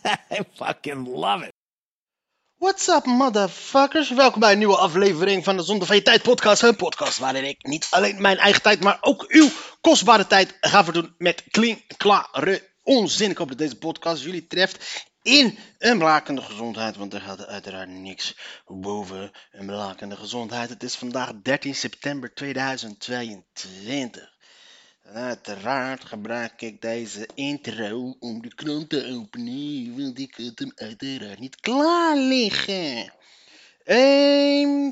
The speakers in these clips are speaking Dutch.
I fucking love it. What's up, motherfuckers? Welkom bij een nieuwe aflevering van de Zonder van je Tijd podcast. Een podcast waarin ik niet alleen mijn eigen tijd, maar ook uw kostbare tijd ga verdoen met klinkklare onzin. Ik hoop dat deze podcast jullie treft in een blakende gezondheid, want er gaat uiteraard niks boven een blakende gezondheid. Het is vandaag 13 september 2022. Uiteraard gebruik ik deze intro om de krant te openen, want ik had hem uiteraard niet klaar liggen. Ehm,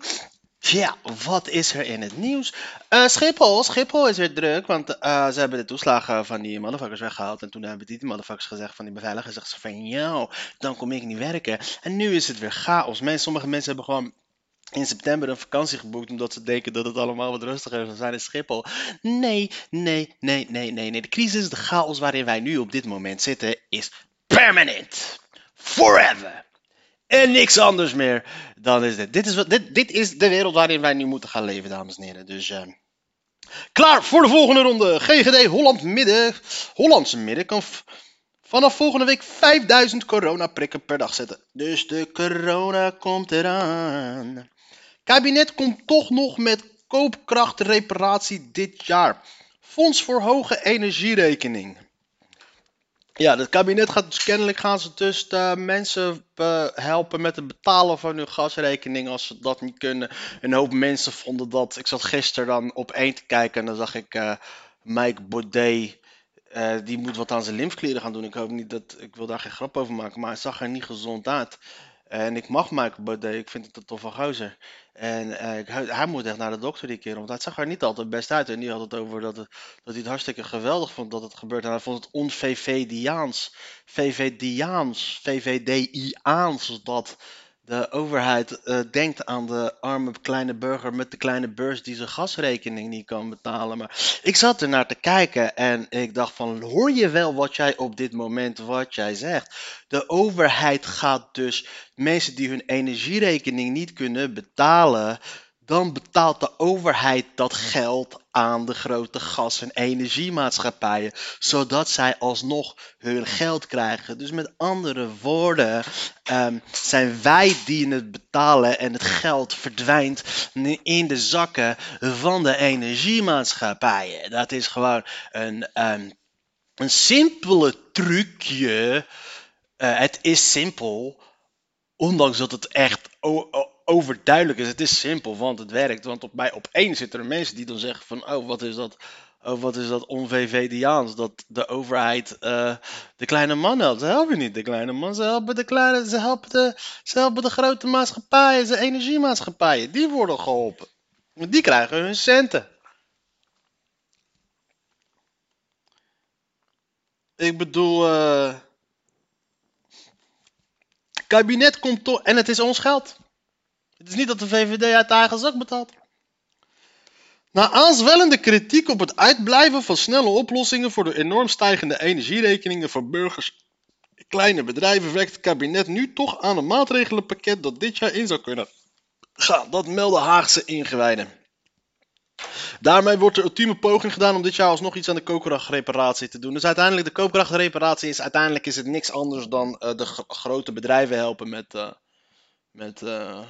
ja, wat is er in het nieuws? Eh, Schiphol, Schiphol is weer druk, want eh, ze hebben de toeslagen van die motherfuckers weggehaald. En toen hebben die motherfuckers gezegd van die beveiligers, zeggen ze van, jou, dan kom ik niet werken. En nu is het weer chaos. Sommige mensen hebben gewoon in september een vakantie geboekt omdat ze denken dat het allemaal wat rustiger zal zijn in Schiphol. Nee, nee, nee, nee, nee, nee. De crisis, de chaos waarin wij nu op dit moment zitten, is permanent. Forever. En niks anders meer dan is dit. Dit is, dit, dit is de wereld waarin wij nu moeten gaan leven, dames en heren. Dus eh, klaar voor de volgende ronde. GGD Holland Midden. Hollandse Midden kan vanaf volgende week 5000 coronaprikken per dag zetten. Dus de corona komt eraan. Kabinet komt toch nog met koopkrachtreparatie dit jaar. Fonds voor hoge energierekening. Ja, het kabinet gaat dus kennelijk gaan ze dus de mensen eh, helpen met het betalen van hun gasrekening als ze dat niet kunnen. Een hoop mensen vonden dat. Ik zat gisteren dan op één te kijken en dan zag ik eh, Mike Baudet. eh, die moet wat aan zijn lymfeklieren gaan doen. Ik hoop niet dat. Ik wil daar geen grap over maken, maar hij zag er niet gezond uit. En ik mag Baudet, ik vind het een toffe gozer. En eh, hij, moet echt naar de dokter die keer, want hij zag er niet altijd best uit. En die had het over dat, dat hij het hartstikke geweldig vond dat het gebeurt. En hij vond het on-VVDiaans, VVDiaans, VVDIaans dat de overheid eh, denkt aan de arme kleine burger met de kleine beurs die zijn gasrekening niet kan betalen. Maar ik zat er naar te kijken en ik dacht van, hoor je wel wat jij op dit moment wat jij zegt? De overheid gaat dus mensen die hun energierekening niet kunnen betalen, dan betaalt de overheid dat geld aan de grote gas- en energiemaatschappijen, zodat zij alsnog hun geld krijgen. Dus met andere woorden, ehm, zijn wij die het betalen en het geld verdwijnt in de zakken van de energiemaatschappijen. Dat is gewoon een, ehm, een simpele trucje. Eh, het is simpel, ondanks dat het echt overduidelijk is. Het is simpel, want het werkt. Want op mij opeens zitten er mensen die dan zeggen van... Oh, wat is dat, oh, wat is dat on-VVDiaans? Dat de overheid eh, de kleine man helpt. Ze helpen niet de kleine man. Ze helpen de, kleine, ze helpen de, ze helpen de grote maatschappijen, de energiemaatschappijen. Die worden geholpen. Want die krijgen hun centen. Ik bedoel... eh kabinet komt toch... En het is ons geld. Het is niet dat de VVD uit eigen zak betaalt. Na aanzwellende kritiek op het uitblijven van snelle oplossingen voor de enorm stijgende energierekeningen voor burgers en kleine bedrijven werkt het kabinet nu toch aan een maatregelenpakket dat dit jaar in zou kunnen gaan. Dat melden Haagse ingewijden. Daarmee wordt de ultieme poging gedaan om dit jaar alsnog iets aan de koopkrachtreparatie te doen. Dus uiteindelijk, de koopkrachtreparatie is uiteindelijk is het niks anders dan eh, de gro- grote bedrijven helpen met, eh, met, eh,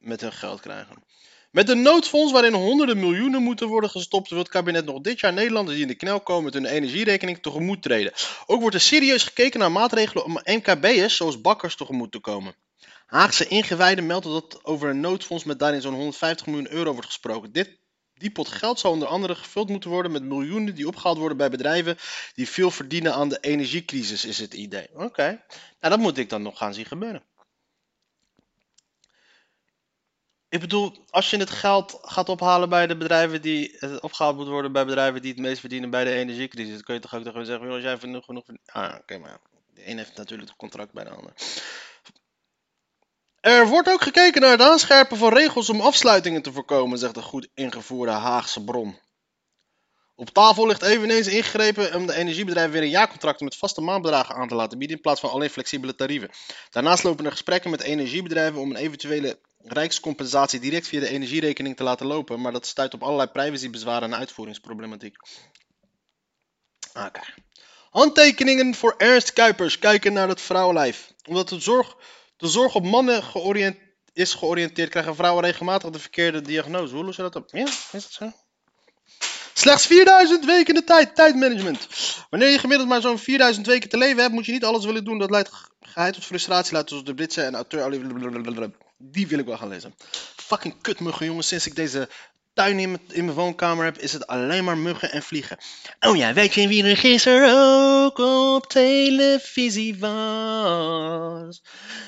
met hun geld krijgen. Met een noodfonds waarin honderden miljoenen moeten worden gestopt, wil het kabinet nog dit jaar Nederlanders die in de knel komen met hun energierekening tegemoet treden. Ook wordt er serieus gekeken naar maatregelen om MKB'ers zoals bakkers tegemoet te komen. Haagse ingewijden melden dat over een noodfonds met daarin zo'n 150 miljoen euro wordt gesproken. Dit, die pot geld zou onder andere gevuld moeten worden met miljoenen die opgehaald worden bij bedrijven die veel verdienen aan de energiecrisis, is het idee. Oké, nou dat moet ik dan nog gaan zien gebeuren. Ik bedoel, als je het geld gaat ophalen bij de bedrijven die het opgehaald moet worden bij bedrijven die het meest verdienen bij de energiecrisis, dan kun je toch ook tegen hun zeggen, als jij genoeg genoeg Ah, oké, maar De een heeft natuurlijk het contract bij de ander. Er wordt ook gekeken naar het aanscherpen van regels om afsluitingen te voorkomen, zegt de goed ingevoerde Haagse bron. Op tafel ligt eveneens ingegrepen om de energiebedrijven weer een jaarcontracten met vaste maandbedragen aan te laten bieden in plaats van alleen flexibele tarieven. Daarnaast lopen er gesprekken met energiebedrijven om een eventuele rijkscompensatie direct via de energierekening te laten lopen, maar dat stuit op allerlei privacybezwaren en uitvoeringsproblematiek. Oké. Handtekeningen voor Ernst Kuipers kijken naar het vrouwenlijf. Omdat de zorg, de zorg op mannen is georiënteerd, krijgen vrouwen regelmatig de verkeerde diagnose. Hoe los je dat op? Ja, is dat zo? Slechts 4000 weken de tijd, tijdmanagement. Wanneer je gemiddeld maar zo'n 4000 weken te leven hebt, moet je niet alles willen doen. Dat leidt geheid tot frustratie, leidt tot de Britse en auteur. Die wil ik wel gaan lezen. Fucking kutmuggen, jongens. Sinds ik deze tuin in mijn, woonkamer heb, is het alleen maar muggen en vliegen. Oh ja, weet je wie er gisteren ook op televisie was?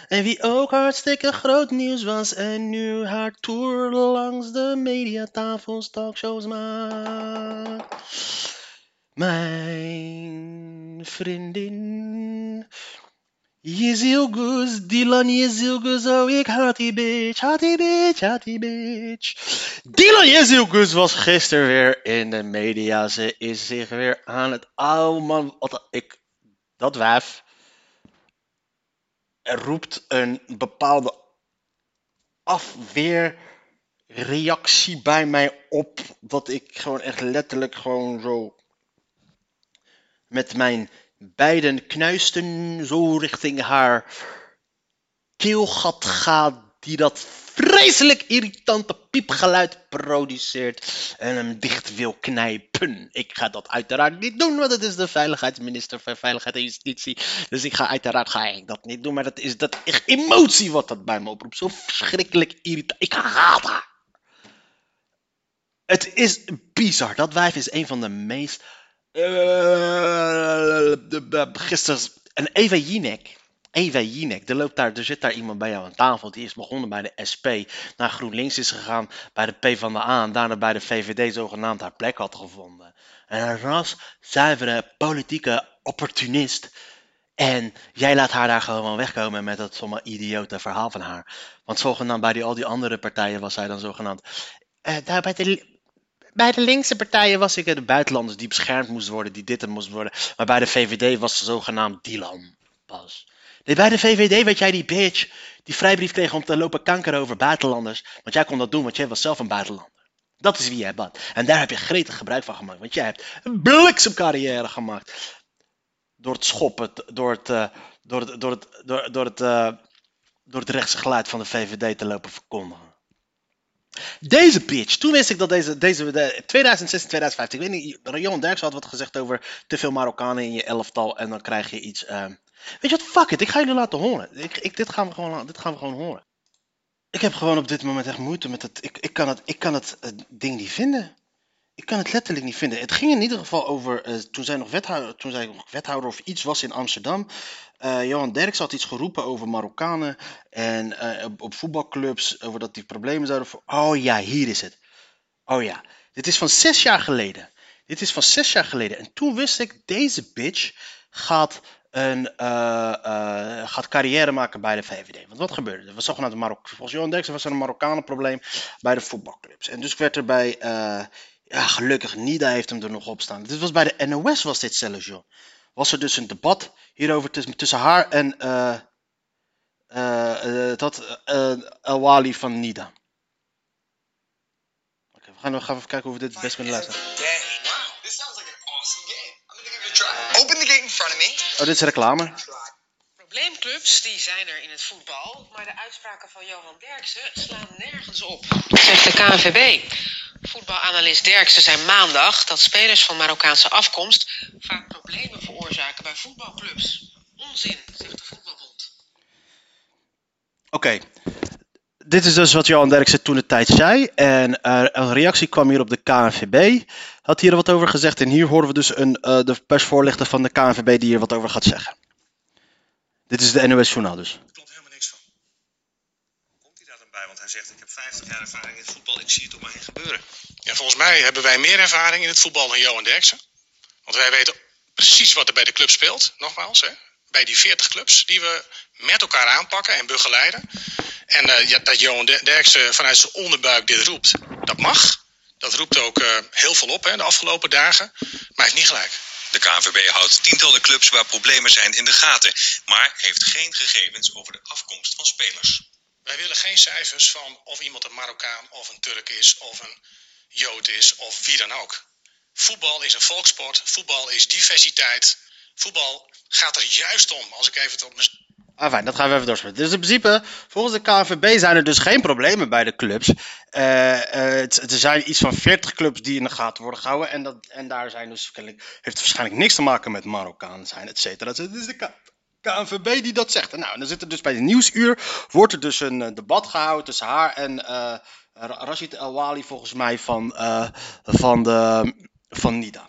En wie ook hartstikke groot nieuws was en nu haar tour langs de mediatafels talkshows maakt? Mijn vriendin. Yezilgus, Dylan Yezilgus, oh ik haat die bitch, haat die bitch, haat die bitch. Dylan Yezilgus was gisteren weer in de media. Ze is zich weer aan het... Oh man, wat, ik, dat wijf er roept een bepaalde afweerreactie bij mij op. Dat ik gewoon echt letterlijk gewoon zo met mijn beiden knuisten zo richting haar keelgat ga, die dat vreselijk irritante piepgeluid produceert en hem dicht wil knijpen. Ik ga dat uiteraard niet doen, want het is de veiligheidsminister van Veiligheid en Justitie. Dus ik ga uiteraard ga ik dat niet doen, maar dat is dat echt emotie wat dat bij me oproept. Zo verschrikkelijk irritant. Ik haat haar. Het is bizar. Dat wijf is een van de meest uh, gisteren. En Eva Jinek. Eva Jinek, er, loopt daar, er zit daar iemand bij jou aan tafel. Die is begonnen bij de SP, naar GroenLinks is gegaan, bij de PvdA en daarna bij de VVD zogenaamd haar plek had gevonden. En een ras zuivere politieke opportunist. En jij laat haar daar gewoon wegkomen met dat sommige idiote verhaal van haar. Want zogenaamd bij die, al die andere partijen was zij dan zogenaamd. Uh, daar bij de bij de linkse partijen was ik de buitenlanders die beschermd moesten worden, die dit en moesten worden. Maar bij de VVD was ze zogenaamd Dylan pas. Nee, bij de VVD werd jij die bitch die vrijbrief kreeg om te lopen kanker over buitenlanders. Want jij kon dat doen, want jij was zelf een buitenlander. Dat is wie jij bent. En daar heb je gretig gebruik van gemaakt. Want jij hebt een bliksemcarrière gemaakt. Door het schoppen, door het, uh, door het, door het, door, door het, uh, door het rechtse geluid van de VVD te lopen verkondigen. Deze bitch, toen wist ik dat deze, deze 2016, 2015, ik weet niet, Johan Derks had wat gezegd over te veel Marokkanen in je elftal en dan krijg je iets. Uh... Weet je wat, fuck it, ik ga jullie laten horen. Ik, ik, dit, gaan we gewoon, dit gaan we gewoon horen. Ik heb gewoon op dit moment echt moeite met het, ik, ik kan het, ik kan het, het ding niet vinden. Ik kan het letterlijk niet vinden. Het ging in ieder geval over, uh, toen zij nog wethouder, toen zij nog wethouder of iets was in Amsterdam. Uh, Johan Derks had iets geroepen over Marokkanen en uh, op, voetbalclubs, over dat die problemen zouden... Oh ja, hier is het. Oh ja, dit is van zes jaar geleden. Dit is van zes jaar geleden. En toen wist ik, deze bitch gaat een gaat carrière maken bij de VVD. Want wat gebeurde er? was zogenaamde Marok. Volgens Johan Derksen was er een Marokkanen probleem bij de voetbalclubs. En dus werd er bij, ja gelukkig, Nida heeft hem er nog op staan. Dit was bij de NOS was dit zelfs joh was er dus een debat hierover tussen, tussen haar en uh, uh, dat El Wali van Nida. Oké, we gaan, we gaan even kijken hoe we dit het best kunnen luisteren. Open the gate in front of me. Oh, dit is reclame. Probleemclubs die zijn er in het voetbal, maar de uitspraken van Johan Derksen slaan nergens op, zegt de KNVB. Voetbalanalist Derksen zei maandag dat spelers van Marokkaanse afkomst vaak problemen veroorzaken bij voetbalclubs. Onzin, zegt de voetbalbond. Oké, dit is dus wat Johan Derksen toen de tijd zei. En uh, een reactie kwam hier op de KNVB. Had hier wat over gezegd. En hier horen we dus een, uh, de persvoorlichter van de KNVB die hier wat over gaat zeggen. Dit is de NOS Journaal dus. Klopt helemaal niks van. Komt hij daar dan bij? Want hij zegt ik heb 50 jaar ervaring in het voetbal. Ik zie het om mij heen gebeuren. Ja, volgens mij hebben wij meer ervaring in het voetbal dan Johan Derksen. Want wij weten precies wat er bij de club speelt. Nogmaals, hè. bij die 40 clubs die we met elkaar aanpakken en begeleiden. En uh, ja, dat Johan Derksen vanuit zijn onderbuik dit roept, dat mag. Dat roept ook uh, heel veel op hè, de afgelopen dagen, maar hij heeft niet gelijk. De KNVB houdt tientallen clubs waar problemen zijn in de gaten, maar heeft geen gegevens over de afkomst van spelers. Wij willen geen cijfers van of iemand een Marokkaan of een Turk is of een Jood is of wie dan ook. Voetbal is een volkssport, voetbal is diversiteit. Voetbal gaat er juist om, als ik even op mijn Ah, fijn, dat gaan we even doorspelen. Dus in principe, volgens de KNVB zijn er dus geen problemen bij de clubs. Uh, uh, het, er zijn iets van 40 clubs die in de gaten worden gehouden. En, dat, en daar zijn dus, heeft het waarschijnlijk niks te maken met Marokkaan zijn, et cetera. Is de KNVB die dat zegt. Nou, en dan zit er dus bij de nieuwsuur, wordt er dus een uh, debat gehouden tussen haar en Rashid El Wali, volgens mij, van, van, de, van NIDA.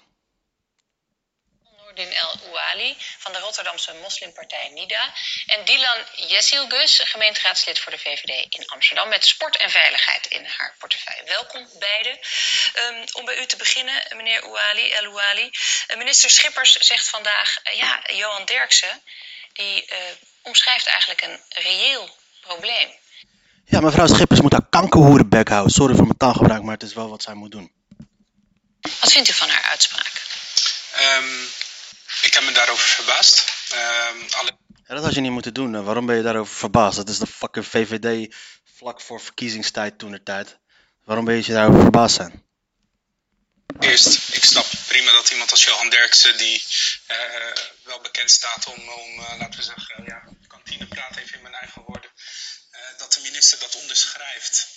Noordin El Ouali van de Rotterdamse moslimpartij NIDA. En Dilan Yesilgus, gemeenteraadslid voor de VVD in Amsterdam, met sport en veiligheid in haar portefeuille. Welkom beiden. Um, om bij u te beginnen, meneer Ouali, El Ouali. Uh, minister Schippers zegt vandaag, uh, ja, Johan Derksen, die uh, omschrijft eigenlijk een reëel probleem. Ja, mevrouw Schippers moet haar kankerhoerenbek houden. Sorry voor mijn taalgebruik, maar het is wel wat zij moet doen. Wat vindt u van haar uitspraak? Um, ik heb me daarover verbaasd. Uh, alle... ja, dat had je niet moeten doen. Waarom ben je daarover verbaasd? Dat is de fucking VVD vlak voor verkiezingstijd toen de tijd. Waarom ben je daarover verbaasd zijn? Eerst, prima dat iemand als Johan Derksen, die uh, wel bekend staat om, om uh, laten we zeggen, ja, kantine praat even in mijn eigen woorden, uh, dat de minister dat onderschrijft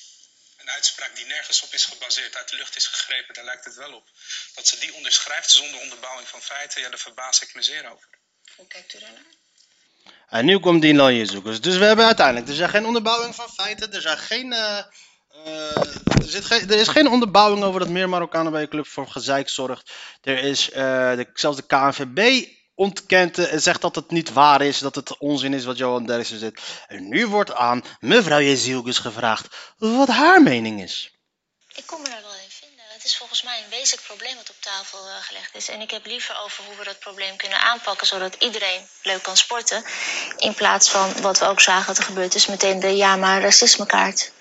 een uitspraak die nergens op is gebaseerd, uit de lucht is gegrepen, daar lijkt het wel op. Dat ze die onderschrijft zonder onderbouwing van feiten, ja, daar verbaas ik me zeer over. Hoe kijkt u daarnaar? En nu komt die lanje-zoekers. Dus we hebben uiteindelijk, er zijn geen onderbouwing van feiten, er zijn geen... Uh, uh, er, er is geen onderbouwing over dat meer Marokkanen bij je club voor gezeik zorgt. Er is, uh, de, zelfs de KNVB ontkent en zegt dat het niet waar is, dat het onzin is wat Johan Derksen zit. En nu wordt aan mevrouw Jezielgus gevraagd wat haar mening is. Ik kom daar wel in vinden. Het is volgens mij een wezenlijk probleem wat op tafel gelegd is. En ik heb liever over hoe we dat probleem kunnen aanpakken, zodat iedereen leuk kan sporten. In plaats van wat we ook zagen dat er gebeurd is, meteen de ja maar racismekaart.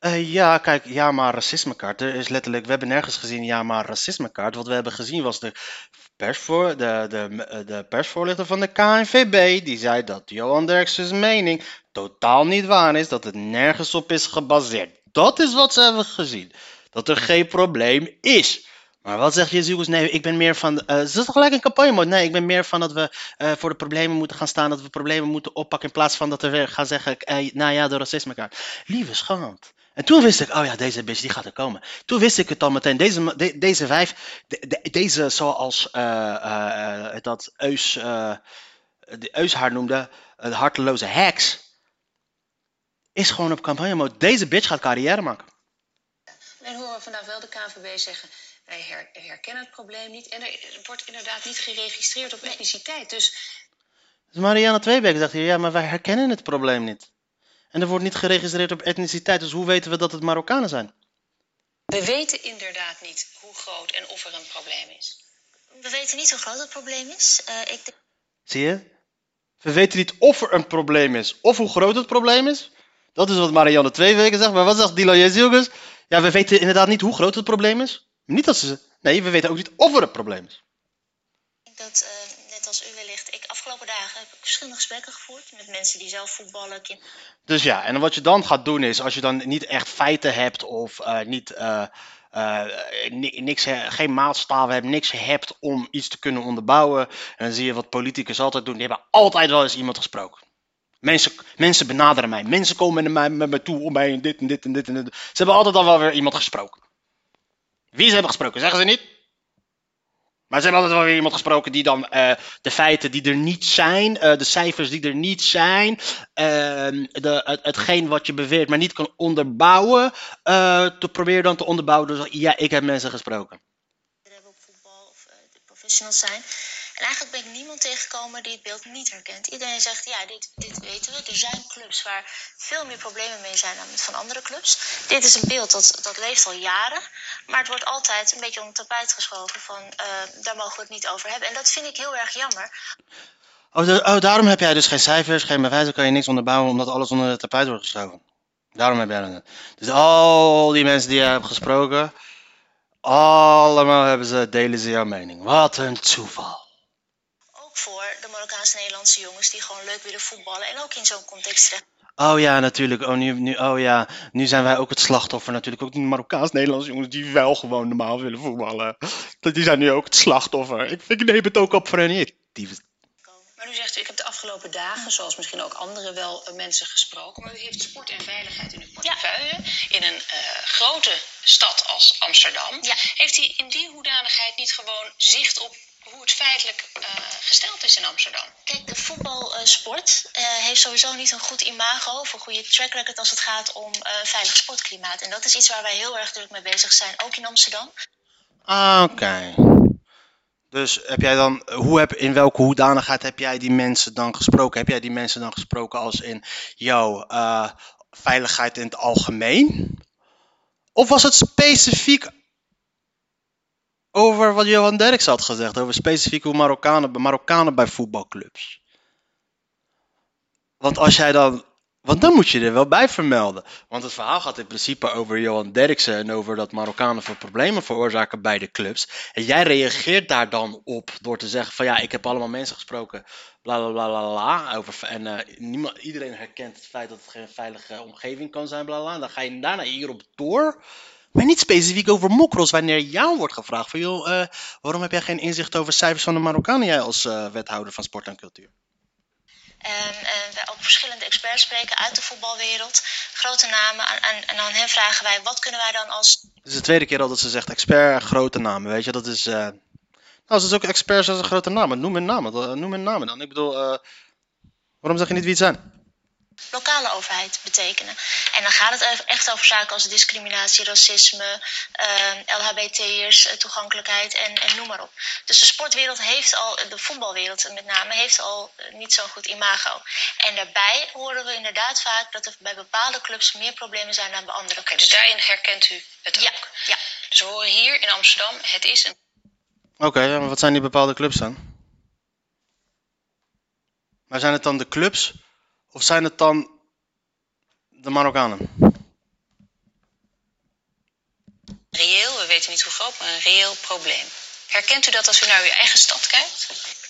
Uh, ja, kijk, ja maar racismekaart. Er is letterlijk, we hebben nergens gezien ja maar racismekaart. Wat we hebben gezien was de, persvoor, de, de, de persvoorlichter van de KNVB. Die zei dat Johan Derksen's mening totaal niet waar is. Dat het nergens op is gebaseerd. Dat is wat ze hebben gezien. Dat er geen probleem is. Maar wat zegt Jezus? Nee, ik ben meer van. Uh, ze is gelijk een campagne mode? Nee, ik ben meer van dat we uh, voor de problemen moeten gaan staan. Dat we problemen moeten oppakken. In plaats van dat we gaan zeggen. Nou ja, de racismekaart. Lieve schat. En toen wist ik, oh ja, deze bitch die gaat er komen. Toen wist ik het al meteen. Deze, de, deze vijf, de, de, deze zoals uh, dat Eus, de Eus haar noemde, de harteloze heks, is gewoon op campagne mode. Deze bitch gaat carrière maken. En horen we vandaag wel de KVB zeggen, wij her, herkennen het probleem niet. En er wordt inderdaad niet geregistreerd op etniciteit. Dus... dus Marianne Tweebeek zegt hier, ja, maar wij herkennen het probleem niet. En er wordt niet geregistreerd op etniciteit, dus hoe weten we dat het Marokkanen zijn? We weten inderdaad niet hoe groot en of er een probleem is. We weten niet hoe groot het probleem is. Uh, ik... Zie je? We weten niet of er een probleem is, of hoe groot het probleem is. Dat is wat Marianne twee weken zegt. Maar wat zegt Dilo Jezielgus? Ja, we weten inderdaad niet hoe groot het probleem is. Niet dat ze... Nee, we weten ook niet of er een probleem is. Ik denk dat, uh, als u wellicht, ik afgelopen dagen heb ik verschillende gesprekken gevoerd met mensen die zelf voetballen. Dus ja, en wat je dan gaat doen is, als je dan niet echt feiten hebt of uh, niet, uh, niks, geen maatstaven hebt, niks hebt om iets te kunnen onderbouwen. En dan zie je wat politicus altijd doen, die hebben altijd wel eens iemand gesproken. Mensen, mensen benaderen mij, mensen komen naar mij, met me toe om mij dit en dit en dit en dit. Ze hebben altijd al wel weer iemand gesproken. Wie ze hebben gesproken, zeggen ze niet? Maar ze hebben altijd wel weer iemand gesproken die dan uh, de feiten die er niet zijn, uh, de cijfers die er niet zijn, uh, de, het, hetgeen wat je beweert, maar niet kan onderbouwen, te proberen dan te onderbouwen. Dus ja, ik heb mensen gesproken. We hebben op voetbal of professionals zijn. En eigenlijk ben ik niemand tegengekomen die het beeld niet herkent. Iedereen zegt, ja, dit, dit weten we. Er zijn clubs waar veel meer problemen mee zijn dan van andere clubs. Dit is een beeld dat, dat leeft al jaren. Maar het wordt altijd een beetje onder het tapijt geschoven van, uh, daar mogen we het niet over hebben. En dat vind ik heel erg jammer. Oh, oh, daarom heb jij dus geen cijfers, geen bewijzen, kan je niks onderbouwen, omdat alles onder het tapijt wordt geschoven. Daarom heb jij dat. Dus al die mensen die je hebt gesproken, allemaal hebben ze, delen ze jouw mening. Wat een toeval. Voor de Marokkaanse Nederlandse jongens die gewoon leuk willen voetballen en ook in zo'n context terecht. Oh ja, natuurlijk. Oh, nu, nu, oh ja, nu zijn wij ook het slachtoffer. Natuurlijk ook die Marokkaans-Nederlandse jongens die wel gewoon normaal willen voetballen. Die zijn nu ook het slachtoffer. Ik, ik neem het ook op voor hen niet. Die- Maar u zegt, u, ik heb de afgelopen dagen, zoals misschien ook anderen, wel eh, mensen gesproken. Maar u heeft sport en veiligheid in uw portefeuille. In een eh, grote stad als Amsterdam. Heeft u in die hoedanigheid niet gewoon zicht op hoe het feitelijk eh, gesteld is in Amsterdam? Kijk, de voetbalsport eh, heeft sowieso niet een goed imago of een goede track record als het gaat om eh, een veilig sportklimaat. En dat is iets waar wij heel erg druk mee bezig zijn, ook in Amsterdam. Ah, Oké. Dus heb jij dan, hoe heb, in welke hoedanigheid heb jij die mensen dan gesproken? Heb jij die mensen dan gesproken als in jouw eh, veiligheid in het algemeen? Of was het specifiek over wat Johan Derks had gezegd? Over specifiek hoe Marokkanen, bij voetbalclubs? Want als jij dan. Want dan moet je er wel bij vermelden. Want het verhaal gaat in principe over Johan Derksen en over dat Marokkanen veel problemen veroorzaken bij de clubs. En jij reageert daar dan op door te zeggen van ja, ik heb allemaal mensen gesproken, bla bla bla bla, over, en eh, niemand, iedereen herkent het feit dat het geen veilige omgeving kan zijn, bla. bla. Dan ga je daarna hierop door. Maar niet specifiek over mokros, wanneer jou wordt gevraagd van joh, eh, waarom heb jij geen inzicht over cijfers van de Marokkanen, jij als eh, wethouder van sport en cultuur? En wij ook verschillende experts spreken uit de voetbalwereld, grote namen. En, en, en aan hen vragen wij, wat kunnen wij dan als Het is de tweede keer al dat ze zegt expert, grote namen, weet je, dat is... eh Nou, ze is ook experts als een grote namen. Noem hun namen, noem hun namen dan. Ik bedoel, waarom zeg je niet wie het zijn? Lokale overheid betekenen. En dan gaat het echt over zaken als discriminatie, racisme, eh, LHBT'ers, eh, toegankelijkheid en, en noem maar op. Dus de sportwereld heeft al, de voetbalwereld met name, heeft al eh, niet zo'n goed imago. En daarbij horen we inderdaad vaak dat er bij bepaalde clubs meer problemen zijn dan bij andere Oké, dus daarin herkent u het Ja, ook. ja. Dus we horen hier in Amsterdam, het is een Oké, maar wat zijn die bepaalde clubs dan? Maar zijn het dan de clubs of zijn het dan de Marokkanen? reëel, we weten niet hoe groot, maar een reëel probleem. Herkent u dat als u naar uw eigen stad kijkt?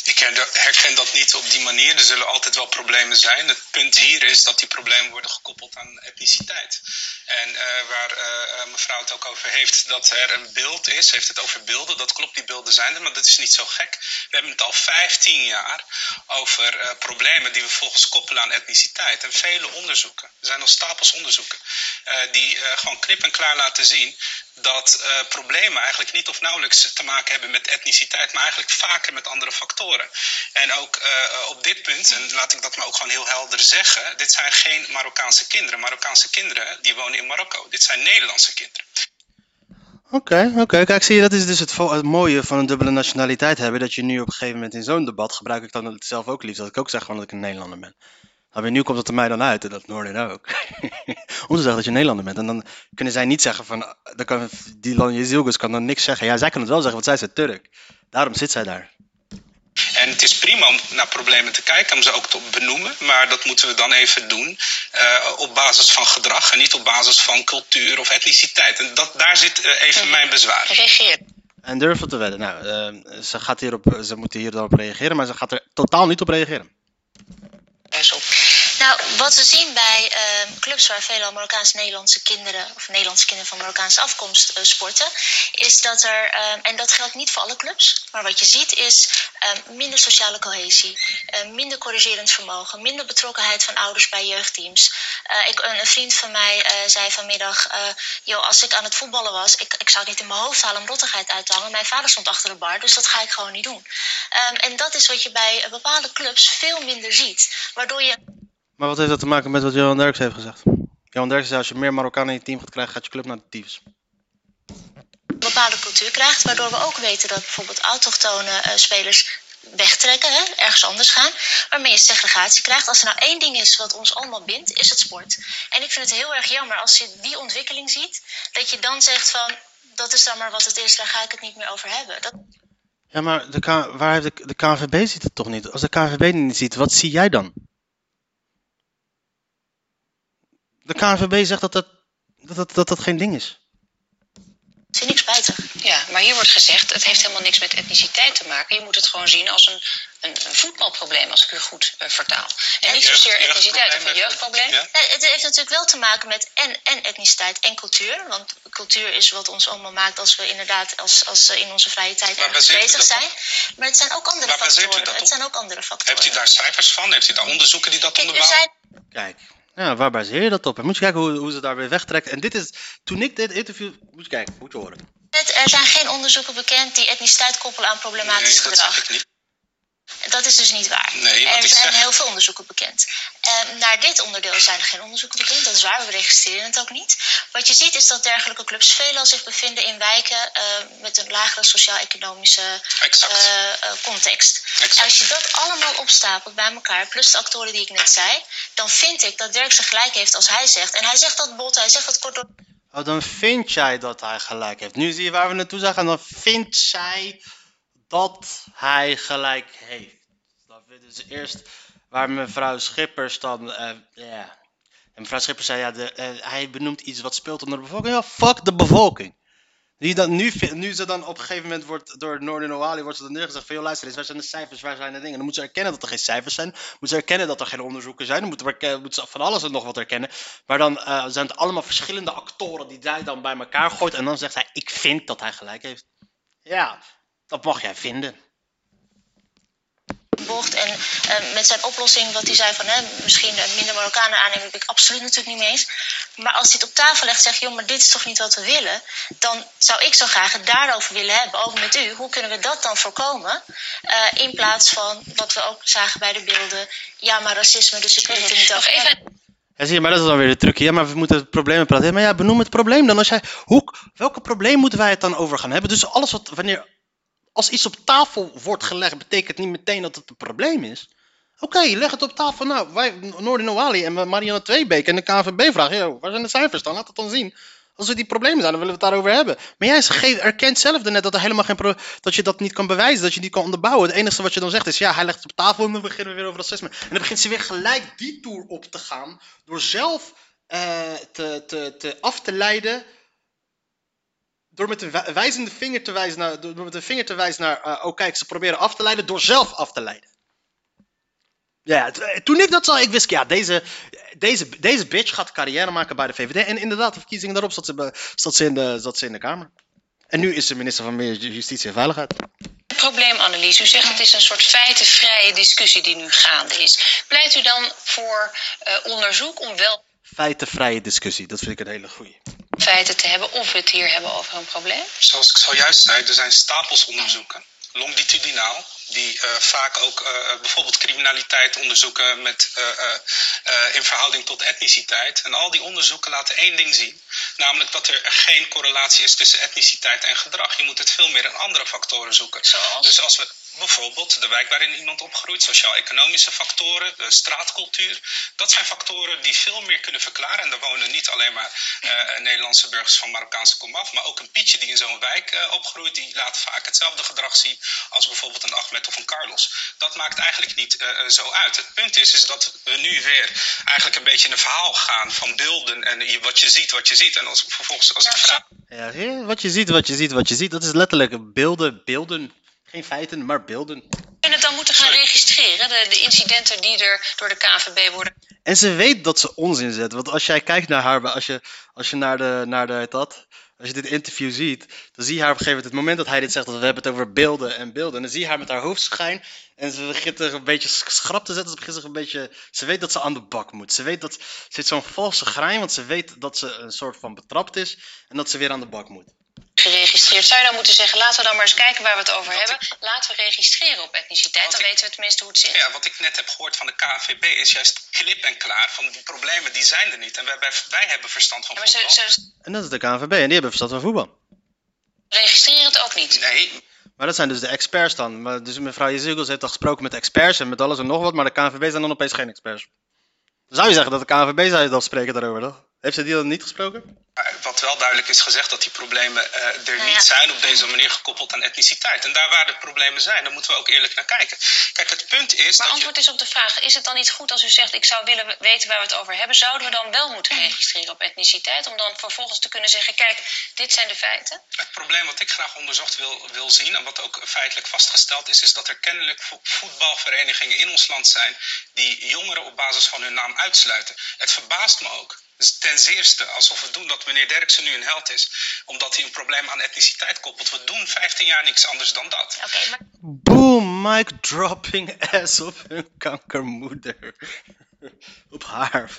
Ik her- herken dat niet op die manier. Er zullen altijd wel problemen zijn. Het punt hier is dat die problemen worden gekoppeld aan etniciteit. En eh, waar eh, eh, mevrouw het ook over heeft, dat er een beeld is, heeft het over beelden. Dat klopt, die beelden zijn er, maar dat is niet zo gek. We hebben het al 15 jaar over problemen die we volgens koppelen aan etniciteit. En vele onderzoeken, er zijn al stapels onderzoeken, die gewoon knip en klaar laten zien dat problemen eigenlijk niet of nauwelijks te maken hebben met etniciteit, maar eigenlijk vaker met andere factoren. En ook eh, op dit punt, en laat ik dat maar ook gewoon heel helder zeggen, dit zijn geen Marokkaanse kinderen. Marokkaanse kinderen die wonen in Marokko. Dit zijn Nederlandse kinderen. Oké, oké. Kijk, zie je, dat is dus het, mooie van een dubbele nationaliteit hebben. Dat je nu op een gegeven moment in zo'n debat gebruik ik dan zelf ook liefst. Dat ik ook zeg gewoon dat ik een Nederlander ben. Maar nu komt het er mij dan uit, en dat Noorden ook. Om te zeggen dat je Nederlander bent. En dan kunnen zij niet zeggen van, dan kan Dylan Jezilgus kan dan niks zeggen. Ja, zij kan het wel zeggen, want zij is Turk. Daarom zit zij daar. En het is prima om naar problemen te kijken, om ze ook te benoemen. Maar dat moeten we dan even doen eh, op basis van gedrag en niet op basis van cultuur of etniciteit. En dat, daar zit eh, even mijn bezwaar. Reageer. En durf het te wedden. Nou, eh, ze, gaat hierop, ze moet hier dan op reageren, maar ze gaat er totaal niet op reageren. eens op. Nou, wat we zien bij ehm, clubs waar veelal Marokkaans-Nederlandse kinderen of Nederlandse kinderen van Marokkaanse afkomst eh, sporten, is dat er, ehm, en dat geldt niet voor alle clubs, maar wat je ziet is ehm, minder sociale cohesie, minder corrigerend vermogen, minder betrokkenheid van ouders bij jeugdteams. Eh, ik, een, vriend van mij eh, zei vanmiddag, joh, als ik aan het voetballen was, ik, ik zou het niet in mijn hoofd halen om rottigheid uit te hangen. Mijn vader stond achter de bar, dus dat ga ik gewoon niet doen. En dat is wat je bij bepaalde clubs veel minder ziet, waardoor je Maar wat heeft dat te maken met wat Johan Derks heeft gezegd? Johan Derks zei, als je meer Marokkanen in je team gaat krijgen, gaat je club naar de tyfus. een bepaalde cultuur krijgt, waardoor we ook weten dat bijvoorbeeld autochtone eh, spelers wegtrekken, hè, ergens anders gaan, waarmee je segregatie krijgt. Als er nou één ding is wat ons allemaal bindt, is het sport. En ik vind het heel erg jammer als je die ontwikkeling ziet, dat je dan zegt van, dat is dan maar wat het is, daar ga ik het niet meer over hebben. Dat... Ja, maar de, K waar heeft de, de KNVB ziet het toch niet? Als de KNVB het niet ziet, wat zie jij dan? De KNVB zegt dat dat, dat, dat, dat, dat geen ding is. Dat vind ik spijtig. Ja, maar hier wordt gezegd, het heeft helemaal niks met etniciteit te maken. Je moet het gewoon zien als een, een, een voetbalprobleem, als ik u goed eh, vertaal. En niet jeugd- zozeer etniciteit of een jeugdprobleem. Ja. Nee, het heeft natuurlijk wel te maken met en, en etniciteit en cultuur. Want cultuur is wat ons allemaal maakt als we inderdaad als, als in onze vrije tijd ergens bezig op? zijn. Maar het zijn ook andere Waar factoren. dat Het zijn ook andere factoren. Heeft u daar cijfers van? Heeft u daar onderzoeken die dat Kijk, onderbouwen? zei Kijk, ja, waar baseer je dat op? En moet je kijken hoe, hoe ze daarbij wegtrekken. En dit is, toen ik dit interview, moet je kijken, moet je horen. er zijn geen onderzoeken bekend die etniciteit koppelen aan problematisch Nee, dat gedrag. Dat is dus niet waar. Nee, wat er zijn zeg- heel veel onderzoeken bekend. Ehm, naar dit onderdeel zijn er geen onderzoeken bekend. Dat is waar, we registreren het ook niet. Wat je ziet is dat dergelijke clubs veelal zich bevinden in wijken eh, met een lagere sociaal-economische eh, eh, context. Exact. Als je dat allemaal opstapelt bij elkaar, plus de actoren die ik net zei, dan vind ik dat Dirkse gelijk heeft als hij zegt. En hij zegt dat bot, hij zegt dat kort door Oh, dan vind jij dat hij gelijk heeft. Nu zie je waar we naartoe zijn gaan. Dan vindt zij dat hij gelijk heeft. Dat dus eerst waar mevrouw Schippers dan. ja. En mevrouw Schippers zei ja, de, eh, hij benoemt iets wat speelt onder de bevolking. Ja, fuck de bevolking. Die dan, nu, nu ze dan op een gegeven moment wordt door Noorden Oali wordt ze dan neergezegd van joh luister eens, waar zijn de cijfers, waar zijn de dingen? Dan moeten ze erkennen dat er geen cijfers zijn. Moeten ze erkennen dat er geen onderzoeken zijn. Dan moeten, moeten ze van alles en nog wat erkennen. Maar dan eh, zijn het allemaal verschillende actoren die zij dan bij elkaar gooit. En dan zegt hij, ik vind dat hij gelijk heeft. Ja, dat mag jij vinden. bocht. En eh, met zijn oplossing, wat hij zei van hè, misschien minder Marokkanen aannemen, ben ik absoluut natuurlijk niet mee eens. Maar als hij het op tafel legt, zeg je, joh, maar dit is toch niet wat we willen? Dan zou ik zo graag het daarover willen hebben, ook met u. Hoe kunnen we dat dan voorkomen? Eh, in plaats van wat we ook zagen bij de beelden. Ja, maar racisme, dus ik wil het er niet Nog over hebben. Ja, zie je, maar dat is dan weer de truc. Ja, maar we moeten het probleem praten. Ja, maar ja, benoem het probleem dan. Als jij, hoe, welke probleem moeten wij het dan over gaan hebben? Dus alles wat, wanneer, als iets op tafel wordt gelegd, betekent niet meteen dat het een probleem is. Oké, leg het op tafel. Nou, wij, Noorden Noali en Marianne Tweebeek en de KNVB vragen, "Yo, waar zijn de cijfers dan? Laat het dan zien. Als er die problemen zijn, dan willen we het daarover hebben. Maar jij erkent zelf net dat er helemaal geen dat je dat niet kan bewijzen, dat je niet kan onderbouwen. Het enige wat je dan zegt is, ja, hij legt het op tafel en dan beginnen we weer over racisme. En dan begint ze weer gelijk die tour op te gaan, door zelf eh, te, te, te af te leiden door met een wij- wijzende vinger te wijzen naar, door met een vinger te wijzen naar, oh kijk, ze proberen af te leiden door zelf af te leiden. Ja, eh, toen ik dat zag, ik wist, ja, deze, deze, deze bitch gaat carrière maken bij de VVD. En inderdaad, de verkiezingen daarop zat ze, zat ze, in, de, zat ze in de Kamer. En nu is ze minister van Justitie en Veiligheid. probleemanalyse. U zegt het is een soort feitenvrije discussie die nu gaande is. Pleit u dan voor eh, onderzoek om wel Feitenvrije discussie, dat vind ik een hele goeie. Feiten te hebben of we het hier hebben over een probleem? Zoals ik zojuist zei, er zijn stapels onderzoeken, longitudinaal, die eh, vaak ook eh, bijvoorbeeld criminaliteit onderzoeken met, eh, in verhouding tot etniciteit. En al die onderzoeken laten één ding zien, namelijk dat er geen correlatie is tussen etniciteit en gedrag. Je moet het veel meer in andere factoren zoeken. Zoals? Dus als we bijvoorbeeld de wijk waarin iemand opgroeit, sociaal-economische factoren, de straatcultuur, dat zijn factoren die veel meer kunnen verklaren. En daar wonen niet alleen maar eh, Nederlandse burgers van Marokkaanse komaf, maar ook een Pietje die in zo'n wijk eh, opgroeit, die laat vaak hetzelfde gedrag zien als bijvoorbeeld een Ahmed of een Carlos. Dat maakt eigenlijk niet eh, zo uit. Het punt is, is dat we nu weer eigenlijk een beetje in een verhaal gaan van beelden en je- wat je ziet, wat je ziet. En als, vervolgens als ik vraag... Ja, wat je ziet, wat je ziet, wat je ziet. Dat is letterlijk beelden, beelden. Geen feiten, maar beelden. En het dan moeten gaan registreren, de, de incidenten die er door de KNVB worden En ze weet dat ze onzin zet. Want als jij kijkt naar haar, als je, als je naar de, naar de, dat, als je dit interview ziet, dan zie je haar op een gegeven moment, het moment dat hij dit zegt, dat we hebben het over beelden en beelden. En dan zie je haar met haar hoofdschijn en ze begint er een beetje schrap te zetten. Ze begint zich een beetje, ze weet dat ze aan de bak moet. Ze weet dat, ze heeft zo'n valse grein, want ze weet dat ze een soort van betrapt is en dat ze weer aan de bak moet. Geregistreerd. Zou je dan moeten zeggen, laten we dan maar eens kijken waar we het over hebben. Laten we registreren op etniciteit, dan weten we tenminste hoe het zit. Ja, wat ik net heb gehoord van de KNVB is juist klip en klaar van die problemen die zijn er niet. En wij, wij, hebben verstand van Ja, maar ze, voetbal. En dat is de KNVB en die hebben verstand van voetbal. registreren het ook niet. Nee, Maar dat zijn dus de experts dan. Maar dus mevrouw Jezilgos heeft al gesproken met experts en met alles en nog wat, maar de KNVB zijn dan opeens geen experts. Dan zou je zeggen dat de KNVB zou je dan spreken daarover, toch? Heeft ze die dan niet gesproken? Wat wel duidelijk is gezegd, dat die problemen eh, er Nou ja. niet zijn op deze manier gekoppeld aan etniciteit. En daar waar de problemen zijn, daar moeten we ook eerlijk naar kijken. Kijk, het punt is Maar dat je... antwoord is op de vraag: is het dan niet goed als u zegt: ik zou willen we- weten waar we het over hebben? Zouden we dan wel moeten registreren op etniciteit? Om dan vervolgens te kunnen zeggen: kijk, dit zijn de feiten. Het probleem wat ik graag onderzocht wil, wil zien, en wat ook feitelijk vastgesteld is, is dat er kennelijk vo- voetbalverenigingen in ons land zijn die jongeren op basis van hun naam uitsluiten. Het verbaast me ook. Dus ten zeerste, alsof we doen dat meneer Derksen nu een held is, omdat hij een probleem aan etniciteit koppelt. We doen 15 jaar niks anders dan dat. Oké, maar Boom, mic dropping ass op hun kankermoeder. op haar.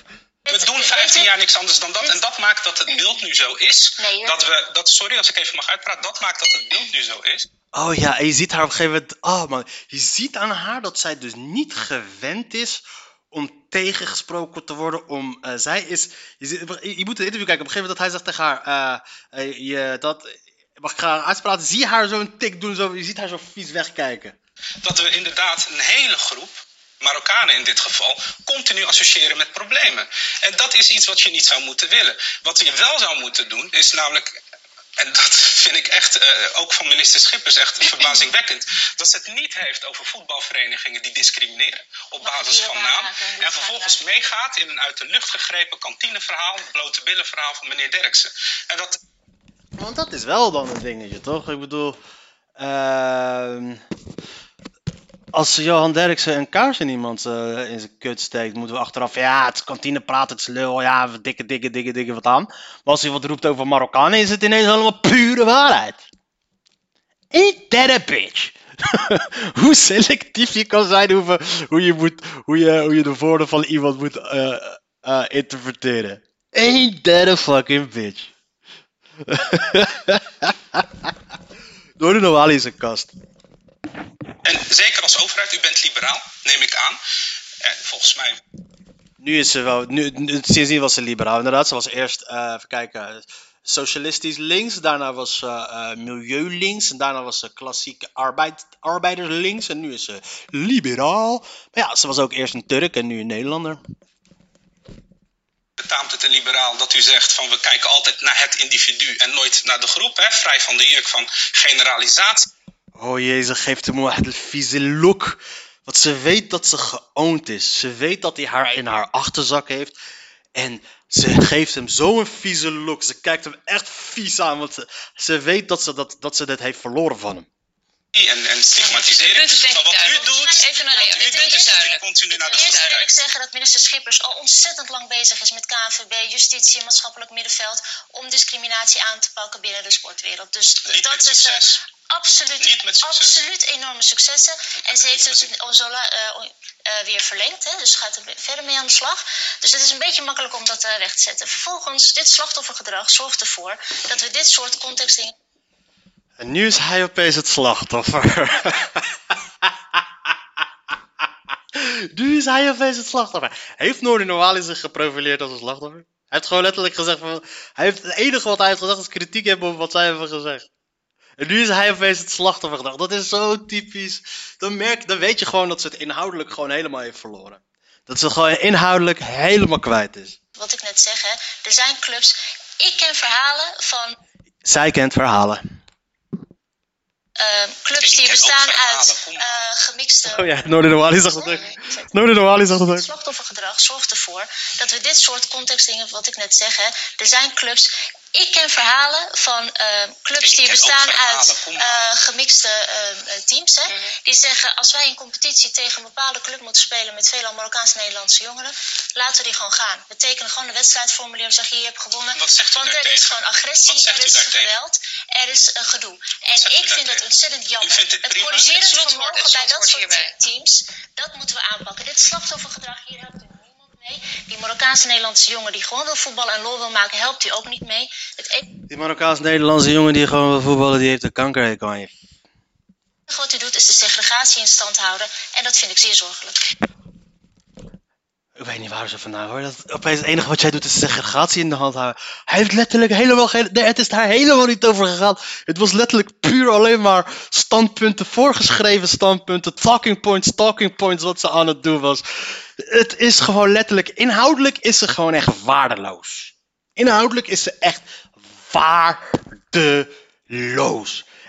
We doen 15 jaar niks anders dan dat. En dat maakt dat het beeld nu zo is. Dat we, dat, sorry als ik even mag uitpraten. Dat maakt dat het beeld nu zo is. Oh ja, en je ziet haar op een gegeven moment. Oh man, je ziet aan haar dat zij dus niet gewend is om tegengesproken te worden. Om, eh, zij is. Je, je moet het interview kijken. Op een gegeven moment dat hij zegt tegen haar. eh, eh, je, dat, mag ik haar uitspraken? Zie haar zo'n tik doen. Zo, je ziet haar zo vies wegkijken. dat we inderdaad een hele groep, Marokkanen in dit geval, continu associëren met problemen. En dat is iets wat je niet zou moeten willen. Wat je wel zou moeten doen, is namelijk. En dat vind ik echt, eh, ook van minister Schippers, echt verbazingwekkend. Dat ze het niet heeft over voetbalverenigingen die discrimineren op basis van naam. En vervolgens meegaat in een uit de lucht gegrepen kantineverhaal, blote billen verhaal van meneer Derksen. En dat, Want dat is wel dan een dingetje, toch? Ik bedoel. ehm, als Johan Derksen een kaars in iemand eh, in zijn kut steekt, moeten we achteraf. Ja, het kantine praat, het is lul. Ja, dikke, dikke, dikke, dikke wat aan. Maar als hij wat roept over Marokkanen, is het ineens allemaal pure waarheid. Ain't that bitch? hoe selectief je kan zijn, hoe, hoe, je, moet, hoe, je, hoe je de woorden van iemand moet eh, eh, interpreteren. Ain't that a fucking bitch? Door de Noali is een kast. En zeker als overheid, u bent liberaal, neem ik aan. En volgens mij Nu is ze wel, nu, nu- sindsdien was ze liberaal. Inderdaad, ze was eerst, eh, even kijken, socialistisch links. Daarna was ze eh, milieu links. En daarna was ze klassiek arbeid, arbeiders links. En nu is ze liberaal. Maar ja, ze was ook eerst een Turk en nu een Nederlander. betaamt het een liberaal dat u zegt van we kijken altijd naar het individu en nooit naar de groep, hè? vrij van de juk van generalisatie. Oh jezus, geeft hem een vieze look. Want ze weet dat ze geowned is. Ze weet dat hij haar in haar achterzak heeft. En ze geeft hem zo'n vieze look. Ze kijkt hem echt vies aan. Want ze, ze weet dat ze, dat, dat ze dit heeft verloren van hem. En, en stigmatiseren. Denk Maar ik wat u doet, Even een wat reactie. u doet is u continu naar de Eerst wil ik zeggen dat minister Schippers al ontzettend lang bezig is met KNVB, justitie, maatschappelijk middenveld, om discriminatie aan te pakken binnen de sportwereld. Dus Niet dat is eh, succes. Absoluut, Niet met succes. absoluut enorme successen. En ze heeft dus la- eh, eh, weer verlengd, hè, dus gaat er verder mee aan de slag. Dus het is een beetje makkelijk om dat eh, weg te zetten. Vervolgens, dit slachtoffergedrag zorgt ervoor dat we dit soort contextdingen En nu is hij opeens het slachtoffer. nu is hij opeens het slachtoffer. Heeft Noordi Noali zich geprofileerd als een slachtoffer? Hij heeft gewoon letterlijk gezegd van... Hij heeft, het enige wat hij heeft gezegd is kritiek hebben op wat zij hebben gezegd. En nu is hij opeens het slachtoffergedrag. Dat is zo typisch. Dan, merk, dan weet je gewoon dat ze het inhoudelijk gewoon helemaal heeft verloren. Dat ze gewoon inhoudelijk helemaal kwijt is. wat ik net zeg, hè, er zijn clubs. Ik ken verhalen van Zij kent verhalen. eh, clubs die bestaan uit eh, gemixte. Oh ja, Noordi Noali zegt het ook. Noordi Noali zegt het ook. Het slachtoffergedrag zorgt ervoor dat we dit soort contextdingen, wat ik net zeg, hè, er zijn clubs. Ik ken verhalen van eh, clubs Ik die bestaan uit eh, gemixte eh, eh, teams. Hè, Die zeggen: als wij in competitie tegen een bepaalde club moeten spelen met veelal Marokkaanse Nederlandse jongeren, laten we die gewoon gaan. We tekenen gewoon een wedstrijdformulier en zeggen: hier, je hebt gewonnen. Wat zegt u Want er is gewoon agressie, er is geweld, er is een gedoe. En zegt ik vind dat ontzettend jammer. Het corrigerend Het slotwoord, vermogen bij dat soort hierbij. teams, dat moeten we aanpakken. Dit slachtoffergedrag hier helpt mee. Die Marokkaanse Nederlandse jongen die gewoon wil voetballen en lol wil maken, helpt u ook niet mee. Het enige Die Marokkaans-Nederlandse jongen die gewoon wil voetballen, die heeft een kankerhekel aan je. wat u doet is de segregatie in stand houden. En dat vind ik zeer zorgelijk. Ik weet niet waar ze vandaan hoor. Dat, opeens het enige wat jij doet is segregatie in de hand houden. Hij heeft letterlijk helemaal geen. Nee, het is daar helemaal niet over gegaan. Het was letterlijk puur alleen maar standpunten, voorgeschreven standpunten, talking points, talking points wat ze aan het doen was. Het is gewoon letterlijk, inhoudelijk is ze gewoon echt waardeloos. Inhoudelijk is ze echt waardeloos.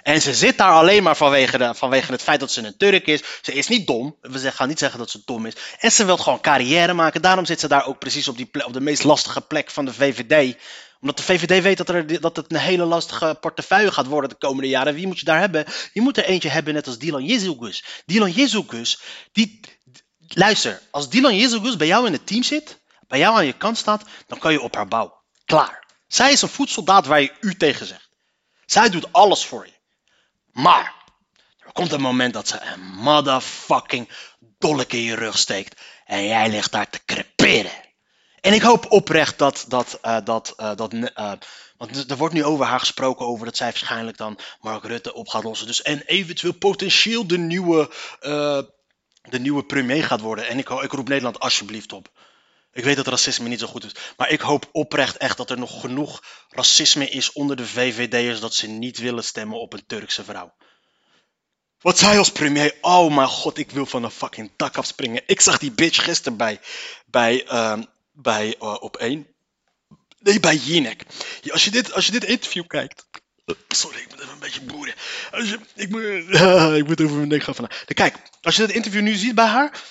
En ze zit daar alleen maar vanwege, de, vanwege het feit dat ze een Turk is. Ze is niet dom. We gaan niet zeggen dat ze dom is. En ze wil gewoon carrière maken. Daarom zit ze daar ook precies op, die op de meest lastige plek van de VVD. Omdat de VVD weet dat, er, dat het een hele lastige portefeuille gaat worden de komende jaren. Wie moet je daar hebben? Je moet er eentje hebben net als Dylan Jezus. Dylan Jezus, die... Luister, als Dylan Jezus bij jou in het team zit, bij jou aan je kant staat, dan kan je op haar bouwen. Klaar. Zij is een voedsoldaat waar je u tegen zegt. Zij doet alles voor je. Maar er komt een moment dat ze een motherfucking dolk in je rug steekt. En jij ligt daar te creperen. En ik hoop oprecht dat. dat, uh, dat, uh, dat uh, want er wordt nu over haar gesproken over dat zij waarschijnlijk dan Mark Rutte op gaat lossen. Dus en eventueel potentieel de nieuwe, de nieuwe premier gaat worden. En ik, ik roep Nederland alsjeblieft op. Ik weet dat racisme niet zo goed is. Maar ik hoop oprecht echt dat er nog genoeg racisme is onder de VVD'ers dat ze niet willen stemmen op een Turkse vrouw. Wat zij als premier. Oh mijn god, ik wil van een fucking dak afspringen. Ik zag die bitch gisteren bij, bij, uh, bij uh, op één. Nee, bij Jinek. Als, je dit, als je dit interview kijkt. Sorry, ik moet even een beetje boeren. Als ik, moet, ik moet over mijn nek gaan vandaag. Kijk, als je dit interview nu ziet bij haar.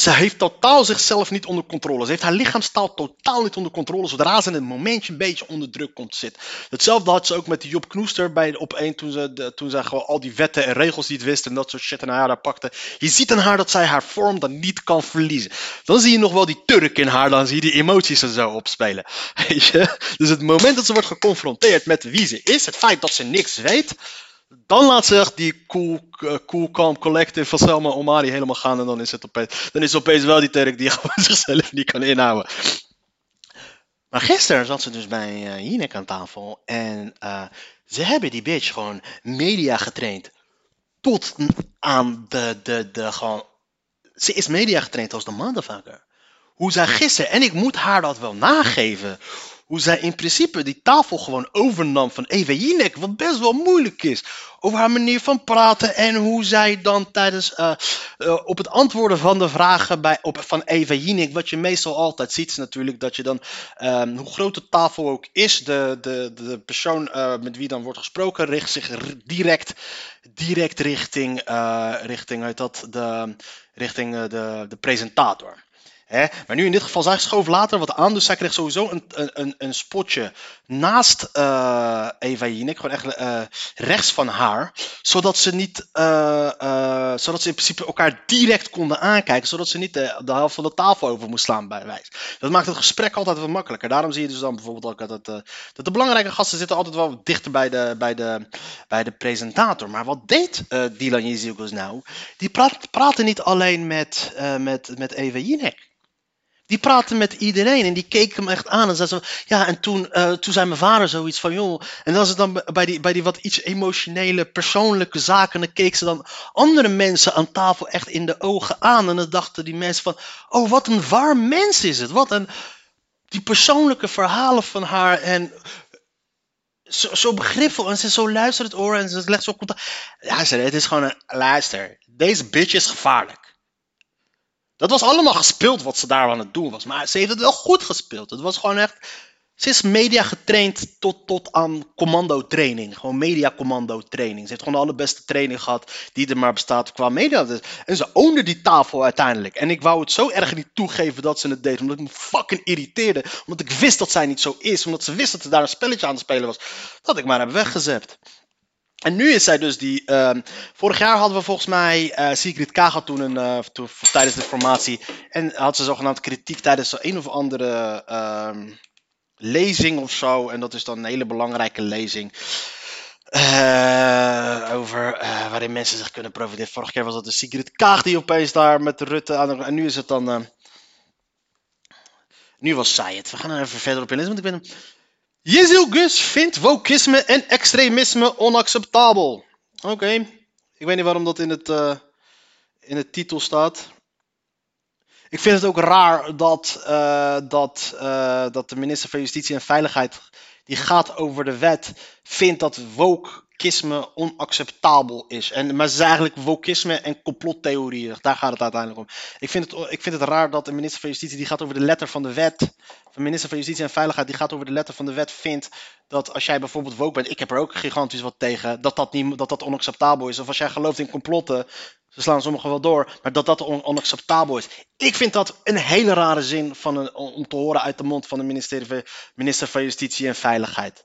Ze heeft totaal zichzelf niet onder controle. Ze heeft haar lichaamstaal totaal niet onder controle. Zodra ze in een momentje een beetje onder druk komt te zitten. Hetzelfde had ze ook met Job Knoester bij op één toen ze, toen ze gewoon al die wetten en regels niet wist en dat soort shit in haar daar pakte. Je ziet aan haar dat zij haar vorm dan niet kan verliezen. Dan zie je nog wel die Turk in haar, dan zie je die emoties er zo opspelen. Weet je? Dus het moment dat ze wordt geconfronteerd met wie ze is, het feit dat ze niks weet, dan laat ze echt die cool, uh, cool calm collective van Selma Omari helemaal gaan. En dan is het opeens, dan is het opeens wel die Turk die gewoon zichzelf niet kan inhouden. Maar gisteren zat ze dus bij uh, Jinek aan tafel. En uh, ze hebben die bitch gewoon media getraind. Tot aan de, de, de gewoon... Ze is media getraind als de motherfucker. Hoe zij gisteren, en ik moet haar dat wel nageven hoe zij in principe die tafel gewoon overnam van Eva Jinek, wat best wel moeilijk is. Over haar manier van praten en hoe zij dan tijdens uh, uh, op het antwoorden van de vragen bij, op, van Eva Jinek, wat je meestal altijd ziet, is natuurlijk dat je dan, um, hoe groot de tafel ook is, de, de, de persoon uh, met wie dan wordt gesproken richt zich direct, direct richting, richting, uit dat, de, richting de, de presentator. Hè? Maar nu in dit geval, zij schoof later wat aan, dus zij kreeg sowieso een, een, een spotje naast uh, Eva Jinek, gewoon echt uh, rechts van haar, zodat ze niet, uh, zodat ze in principe elkaar direct konden aankijken, zodat ze niet de, de helft van de tafel over moest slaan bij wijze. Dat maakt het gesprek altijd wat makkelijker. Daarom zie je dus dan bijvoorbeeld ook dat, dat de belangrijke gasten zitten altijd wel dichter bij de, bij de, bij de presentator. Maar wat deed Dylan Jezielkos nou? Die praat, praatte niet alleen met, met, met Eva Jinek. Die praatte met iedereen en die keek hem echt aan. En zei ja, en toen, uh, toen zei mijn vader zoiets van, joh. En was het dan bij die, bij die wat iets emotionele, persoonlijke zaken. Dan keek ze dan andere mensen aan tafel echt in de ogen aan. En dan dachten die mensen van, oh, wat een warm mens is het. Wat een, die persoonlijke verhalen van haar. En zo, zo begripvol. En ze zo luistert het oor en ze legt zo contact. Ja, ze, het is gewoon een, luister, deze bitch is gevaarlijk. Dat was allemaal gespeeld wat ze daar aan het doen was. Maar ze heeft het wel goed gespeeld. Het was gewoon echt. Ze is media getraind tot, tot aan commando training. Gewoon media commando training. Ze heeft gewoon de allerbeste training gehad die er maar bestaat qua media. En ze oonde die tafel uiteindelijk. En ik wou het zo erg niet toegeven dat ze het deed. Omdat ik me fucking irriteerde. Omdat ik wist dat zij niet zo is. Omdat ze wist dat er daar een spelletje aan het spelen was. Dat ik maar heb weggezept. En nu is zij dus die. Uh, vorig jaar hadden we volgens mij. Uh, Sigrid Kaga toen, een, toen tijdens de formatie. En had ze zogenaamd kritiek tijdens een of andere uh, lezing of zo. En dat is dan een hele belangrijke lezing. Uh, over waarin mensen zich kunnen profiteren. Vorig jaar was dat de Sigrid Kaag die opeens daar met Rutte aan. En nu is het dan. nu was zij het. We gaan er even verder op inlezen. Want ik ben. Jezil Gus vindt wokisme en extremisme onacceptabel. Oké, ik weet niet waarom dat in het, uh, in het titel staat. Ik vind het ook raar dat, uh, dat, uh, dat de minister van Justitie en Veiligheid, die gaat over de wet, vindt dat wokisme onacceptabel is. En, maar het is eigenlijk wokisme en complottheorieën. Daar gaat het uiteindelijk om. Ik vind het, ik vind het raar dat de minister van Justitie, die gaat over de letter van de wet. De minister van Justitie en Veiligheid, die gaat over de letter van de wet, vindt dat als jij bijvoorbeeld woke bent, ik heb er ook gigantisch wat tegen, dat dat, niet, dat, dat onacceptabel is. Of als jij gelooft in complotten, ze slaan sommigen wel door, maar dat dat on- onacceptabel is. Ik vind dat een hele rare zin van een, om te horen uit de mond van de minister van Justitie en Veiligheid.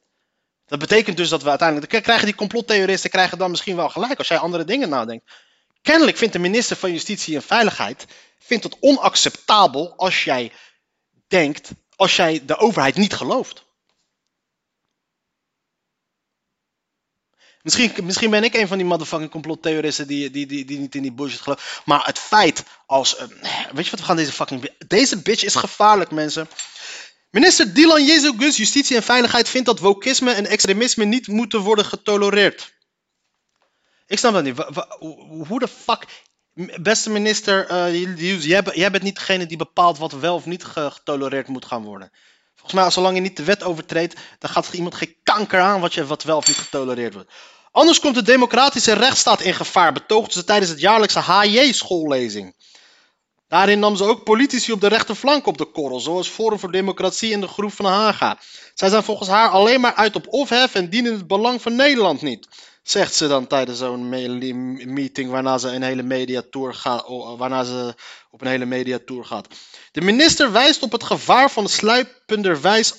Dat betekent dus dat we uiteindelijk, krijgen die complottheoristen krijgen dan misschien wel gelijk als jij andere dingen nadenkt. Kennelijk vindt de minister van Justitie en Veiligheid vindt het onacceptabel als jij denkt, als jij de overheid niet gelooft. Misschien, misschien ben ik een van die motherfucking complottheoristen die, die, die, die niet in die bullshit geloven. Maar het feit als. eh, weet je wat we gaan deze fucking. Deze bitch is gevaarlijk, mensen. Minister Dylan Jezus, Justitie en Veiligheid, vindt dat wokisme en extremisme niet moeten worden getolereerd. Ik snap dat niet. Hoe de fuck. Beste minister, Hughes, jij, jij bent niet degene die bepaalt wat wel of niet ge- getolereerd moet gaan worden. Volgens mij, zolang je niet de wet overtreedt, dan gaat iemand geen kanker aan wat, je, wat wel of niet getolereerd wordt. Anders komt de democratische rechtsstaat in gevaar, betoogde ze tijdens het jaarlijkse HJ-schoollezing. Daarin nam ze ook politici op de rechterflank op de korrel, zoals Forum voor Democratie en de Groep van Haga. Zij zijn volgens haar alleen maar uit op ophef en dienen het belang van Nederland niet. Zegt ze dan tijdens zo'n me- meeting waarna ze een hele mediatour gaat, waarna ze op een hele mediatour gaat. De minister wijst op het gevaar van sluipenderwijs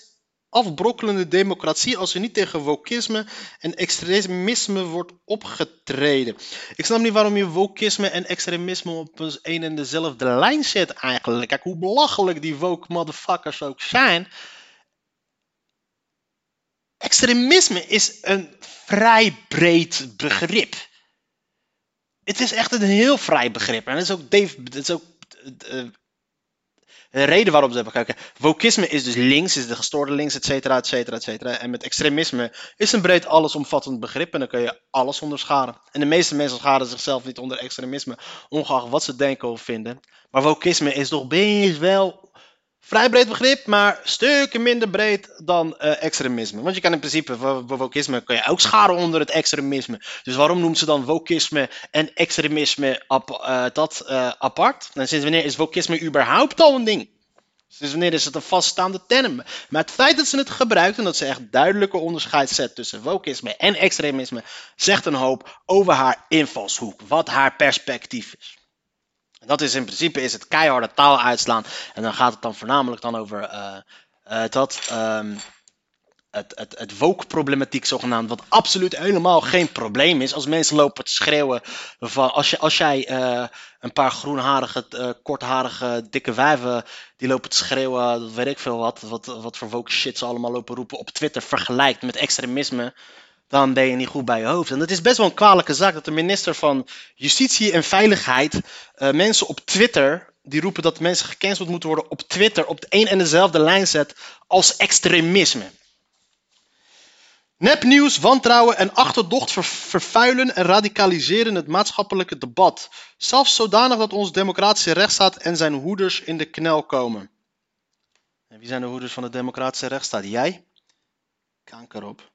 afbrokkelende democratie als er niet tegen wokisme en extremisme wordt opgetreden. Ik snap niet waarom je wokisme en extremisme op een een en dezelfde lijn zet eigenlijk. Kijk, hoe belachelijk die woke motherfuckers ook zijn. Extremisme is een vrij breed begrip. Het is echt een heel vrij begrip. En dat is ook, Dave, is ook eh, de reden waarom ze hebben gekeken. Wokisme is dus links, is de gestoorde links, et cetera, et cetera, et cetera. En met extremisme is een breed allesomvattend begrip en dan kun je alles onderscharen. En de meeste mensen scharen zichzelf niet onder extremisme, ongeacht wat ze denken of vinden. Maar wokisme is toch best wel vrij breed begrip, maar stukken minder breed dan eh, extremisme. Want je kan in principe, wo- wokisme kun je ook scharen onder het extremisme. Dus waarom noemen ze dan wokisme en extremisme eh, dat eh, apart? En sinds wanneer is wokisme überhaupt al een ding? Sinds wanneer is het een vaststaande term? Maar het feit dat ze het gebruikt en dat ze echt duidelijke onderscheid zet tussen wokisme en extremisme, zegt een hoop over haar invalshoek, wat haar perspectief is. Dat is in principe is het keiharde taal uitslaan. En dan gaat het dan voornamelijk dan over eh, eh, dat ehm, het, het, het woke-problematiek zogenaamd, wat absoluut helemaal geen probleem is. Als mensen lopen te schreeuwen van, als, je, als jij eh, een paar groenharige, kortharige, dikke wijven, die lopen te schreeuwen, dat weet ik veel wat, wat, wat voor woke shit ze allemaal lopen roepen op Twitter, vergelijkt met extremisme, dan ben je niet goed bij je hoofd. En het is best wel een kwalijke zaak dat de minister van Justitie en Veiligheid eh, mensen op Twitter, die roepen dat mensen gecanceld moeten worden op Twitter, op de een en dezelfde lijn zet als extremisme. Nepnieuws, wantrouwen en achterdocht ver- vervuilen en radicaliseren het maatschappelijke debat. Zelfs zodanig dat onze democratische rechtsstaat en zijn hoeders in de knel komen. En wie zijn de hoeders van de democratische rechtsstaat? Jij? Kanker op.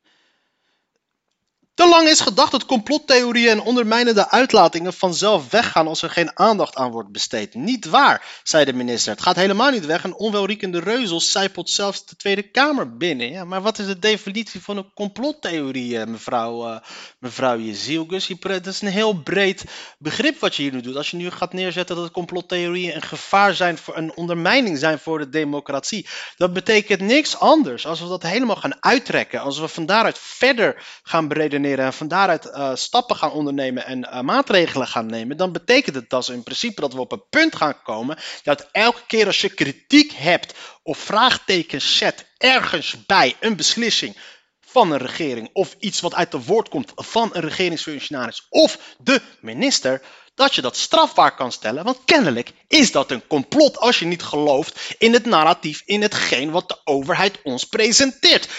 Te lang is gedacht dat complottheorieën en ondermijnende uitlatingen vanzelf weggaan als er geen aandacht aan wordt besteed. Niet waar, zei de minister. Het gaat helemaal niet weg. Een onwelriekende reuzel zijpelt zelfs de Tweede Kamer binnen. Ja, maar wat is de definitie van een complottheorie, eh, mevrouw, eh mevrouw Jezielgus? Dat is een heel breed begrip wat je hier nu doet. Als je nu gaat neerzetten dat complottheorieën een gevaar zijn, voor, een ondermijning zijn voor de democratie. Dat betekent niks anders als we dat helemaal gaan uittrekken. Als we van daaruit verder gaan beredeneren en van daaruit eh, stappen gaan ondernemen en eh, maatregelen gaan nemen, dan betekent het dat in principe dat we op een punt gaan komen dat elke keer als je kritiek hebt of vraagtekens zet ergens bij een beslissing van een regering of iets wat uit de woord komt van een regeringsfunctionaris of de minister, dat je dat strafbaar kan stellen. Want kennelijk is dat een complot als je niet gelooft in het narratief, in hetgeen wat de overheid ons presenteert.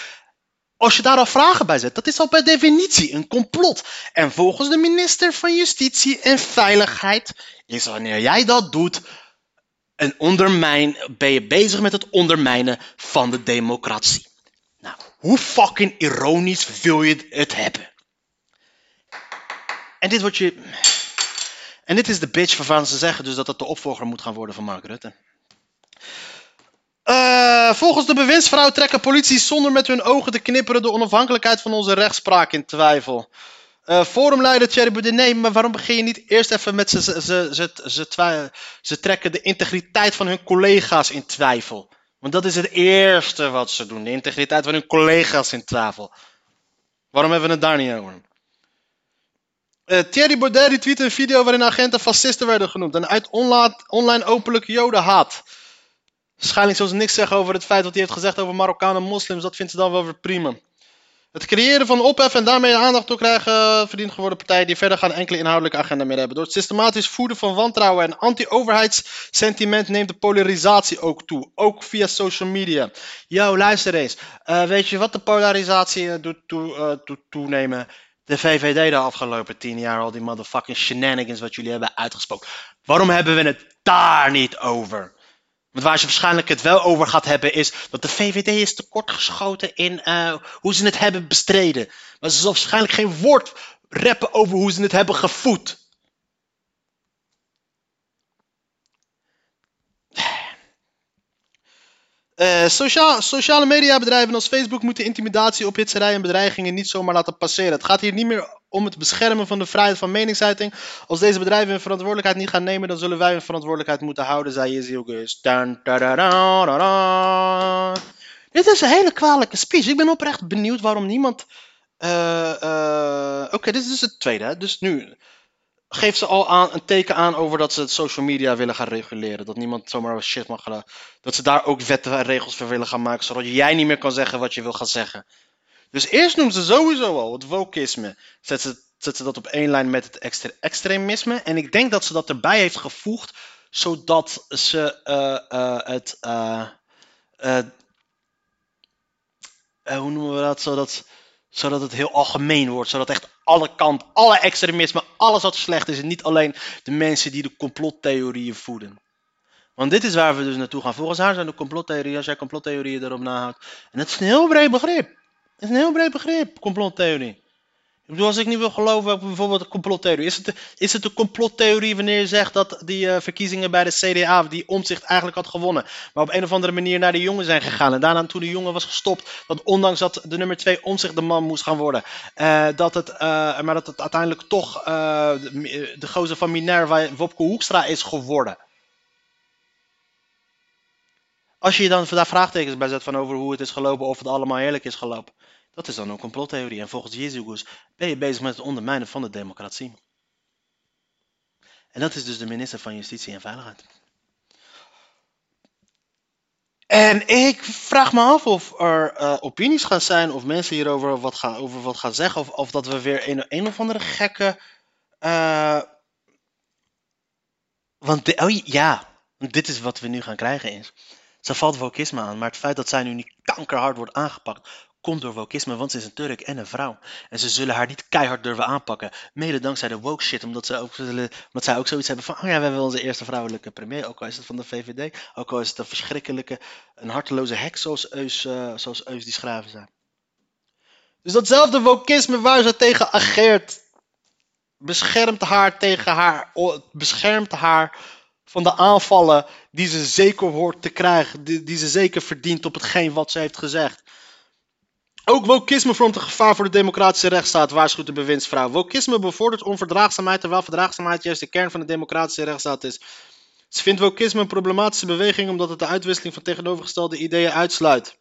Als je daar al vragen bij zet, dat is al per definitie een complot. En volgens de minister van Justitie en Veiligheid is wanneer jij dat doet, een ondermijn, ben je bezig met het ondermijnen van de democratie. Nou, hoe fucking ironisch wil je het hebben? en dit wordt je. En dit is de bitch waarvan ze zeggen dus dat het de opvolger moet gaan worden van Mark Rutte. Eh, volgens de bewindsvrouw trekken politie zonder met hun ogen te knipperen de onafhankelijkheid van onze rechtspraak in twijfel. Eh, forumleider Thierry Baudet, nee, maar waarom begin je niet eerst even met ze, ze, ze, ze, trekken de integriteit van hun collega's in twijfel. Want dat is het eerste wat ze doen, de integriteit van hun collega's in twijfel. Waarom hebben we het daar niet over? Eh, Thierry Baudet retweette een video waarin agenten fascisten werden genoemd en uit online openlijk joden haat. Waarschijnlijk zullen ze niks zeggen over het feit wat hij heeft gezegd over Marokkanen en moslims. Dat vindt ze dan wel weer prima. Het creëren van ophef en daarmee aandacht toe krijgen eh, verdient geworden partijen die verder gaan enkele inhoudelijke agenda meer hebben. Door het systematisch voeden van wantrouwen en anti-overheidssentiment neemt de polarisatie ook toe. Ook via social media. Yo, luister eens. Eh, weet je wat de polarisatie eh, doet toe, doet toenemen? De VVD de afgelopen tien jaar, al die motherfucking shenanigans wat jullie hebben uitgesproken. Waarom hebben we het daar niet over? Want waar ze waarschijnlijk het wel over gaat hebben is dat de VVD is tekortgeschoten in eh, hoe ze het hebben bestreden. Maar ze zal waarschijnlijk geen woord rappen over hoe ze het hebben gevoed. Sociaal, sociale mediabedrijven als Facebook moeten intimidatie, ophitserij en bedreigingen niet zomaar laten passeren. Het gaat hier niet meer om het beschermen van de vrijheid van meningsuiting. Als deze bedrijven hun verantwoordelijkheid niet gaan nemen, dan zullen wij hun verantwoordelijkheid moeten houden, zei da. Dit is een hele kwalijke speech. Ik ben oprecht benieuwd waarom niemand. eh, eh, Oké, dit is dus het tweede. Hè? Dus nu geeft ze al aan, een teken aan over dat ze het social media willen gaan reguleren. Dat niemand zomaar shit mag gaan. Dat ze daar ook wetten en regels voor willen gaan maken, zodat jij niet meer kan zeggen wat je wil gaan zeggen. Dus eerst noemt ze sowieso al het wokisme. Zet ze, ze dat op één lijn met het extre- extremisme. En ik denk dat ze dat erbij heeft gevoegd, zodat ze eh, eh, het. eh, hoe noemen we dat? Zodat, het heel algemeen wordt. Zodat echt alle kanten, alle extremisme, alles wat slecht is. En niet alleen de mensen die de complottheorieën voeden. Want dit is waar we dus naartoe gaan. Volgens haar zijn de complottheorieën, als jij complottheorieën erop nahoudt. En het is een heel breed begrip. Is een heel breed begrip, complottheorie. Ik bedoel, als ik niet wil geloven op bijvoorbeeld een complottheorie. Is het, de- is het een complottheorie wanneer je zegt dat die eh, verkiezingen bij de CDA, die omzicht eigenlijk had gewonnen. Maar op een of andere manier naar de jongen zijn gegaan. En daarna toen de jongen was gestopt, dat ondanks dat de nummer 2 omzicht de man moest gaan worden. eh, dat het, eh, maar dat het uiteindelijk toch de, de gozer van Minerva, Wopke Hoekstra, is geworden. Als je je dan daar vraagtekens bij zet van over hoe het is gelopen of het allemaal eerlijk is gelopen. Dat is dan een complottheorie. En volgens Jezus ben je bezig met het ondermijnen van de democratie. En dat is dus de minister van Justitie en Veiligheid. En ik vraag me af of er eh, opinies gaan zijn of mensen hierover wat gaan, over wat gaan zeggen. Of, of dat we weer een, een of andere gekke. eh, want oh ja, dit is wat we nu gaan krijgen is. Ze valt wokisme aan, maar het feit dat zij nu niet kankerhard wordt aangepakt, komt door wokisme, want ze is een Turk en een vrouw. En ze zullen haar niet keihard durven aanpakken, mede dankzij de woke shit, omdat, ze ook, zullen, omdat zij ook zoiets hebben van, oh ja, we hebben onze eerste vrouwelijke premier, ook al is het van de VVD, ook al is het een verschrikkelijke, een harteloze hek zoals Eus, eh, zoals Eus die schrijven zijn. Dus datzelfde wokisme waar ze tegen ageert, beschermt haar tegen haar, beschermt haar van de aanvallen die ze zeker hoort te krijgen, die, die ze zeker verdient op hetgeen wat ze heeft gezegd. Ook wokisme vormt een gevaar voor de democratische rechtsstaat, waarschuwt de bewindsvrouw. Wokisme bevordert onverdraagzaamheid, terwijl verdraagzaamheid juist de kern van de democratische rechtsstaat is. Ze vindt wokisme een problematische beweging omdat het de uitwisseling van tegenovergestelde ideeën uitsluit.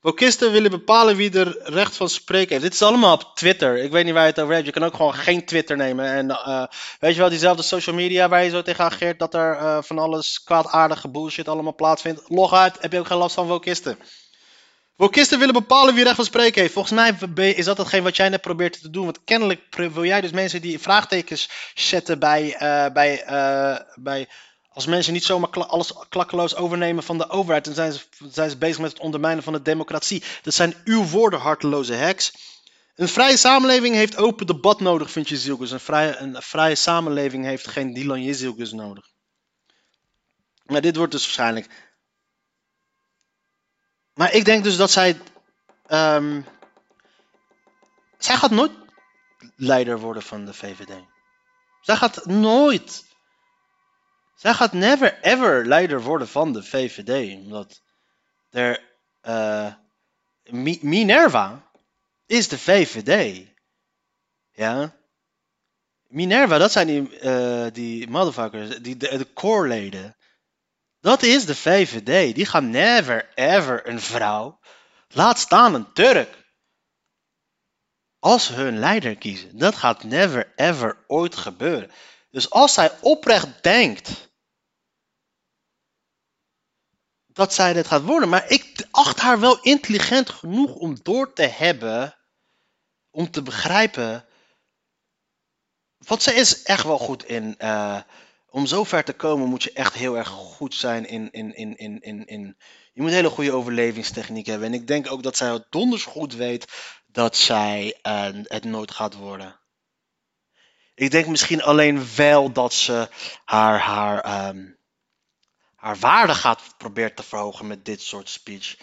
Wokisten willen bepalen wie er recht van spreken heeft. Dit is allemaal op Twitter. Ik weet niet waar je het over hebt. Je kan ook gewoon geen Twitter nemen. En eh, weet je wel, diezelfde social media waar je zo tegen ageert dat er eh, van alles kwaadaardige bullshit allemaal plaatsvindt. Log uit, heb je ook geen last van wokisten. Wokisten willen bepalen wie recht van spreken heeft. Volgens mij is dat hetgeen wat jij net probeert te doen. Want kennelijk wil jij dus mensen die vraagtekens zetten bij, eh, bij, bij als mensen niet zomaar alles klakkeloos overnemen van de overheid, dan zijn ze, zijn ze bezig met het ondermijnen van de democratie. Dat zijn uw woorden, harteloze heks. Een vrije samenleving heeft open debat nodig, vindt Jezielgus. Een vrije, een vrije samenleving heeft geen Dylan Jezielgus nodig. Maar dit wordt dus waarschijnlijk. Maar ik denk dus dat zij. ehm, zij gaat nooit leider worden van de VVD. Zij gaat nooit. Zij gaat never ever leider worden van de VVD. Omdat er. eh, Mi- Minerva is de VVD. Ja. Minerva, dat zijn die, eh, die motherfuckers, die, de, de core-leden. Dat is de VVD. Die gaan never ever een vrouw, laat staan een Turk, als hun leider kiezen. Dat gaat never ever ooit gebeuren. Dus als zij oprecht denkt dat zij dit gaat worden, maar ik acht haar wel intelligent genoeg om door te hebben, om te begrijpen. Want ze is echt wel goed in. eh, om zo ver te komen moet je echt heel erg goed zijn in, in, in, in, in, in. Je moet een hele goede overlevingstechniek hebben. En ik denk ook dat zij het donders goed weet dat zij eh, het nooit gaat worden. Ik denk misschien alleen wel dat ze haar, haar, ehm, haar waarde gaat proberen te verhogen met dit soort speech.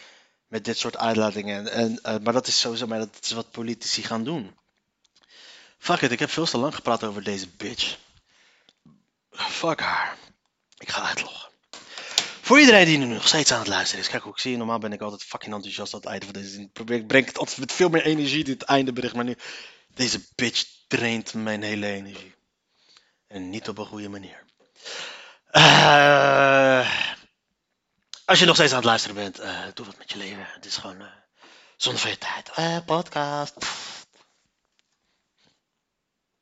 Met dit soort uitlatingen. En, eh, maar dat is sowieso maar dat is wat politici gaan doen. Fuck it, ik heb veel te lang gepraat over deze bitch. Fuck haar. Ik ga uitloggen. Voor iedereen die nu nog steeds aan het luisteren is. Kijk hoe ik zie, normaal ben ik altijd fucking enthousiast aan het einde van deze zin. Ik breng het altijd met veel meer energie dit einde bericht. Maar nu, deze bitch traint mijn hele energie. En niet op een goede manier. Eh, als je nog steeds aan het luisteren bent, eh, doe wat met je leven. Het is gewoon eh zonde van je tijd. Podcast.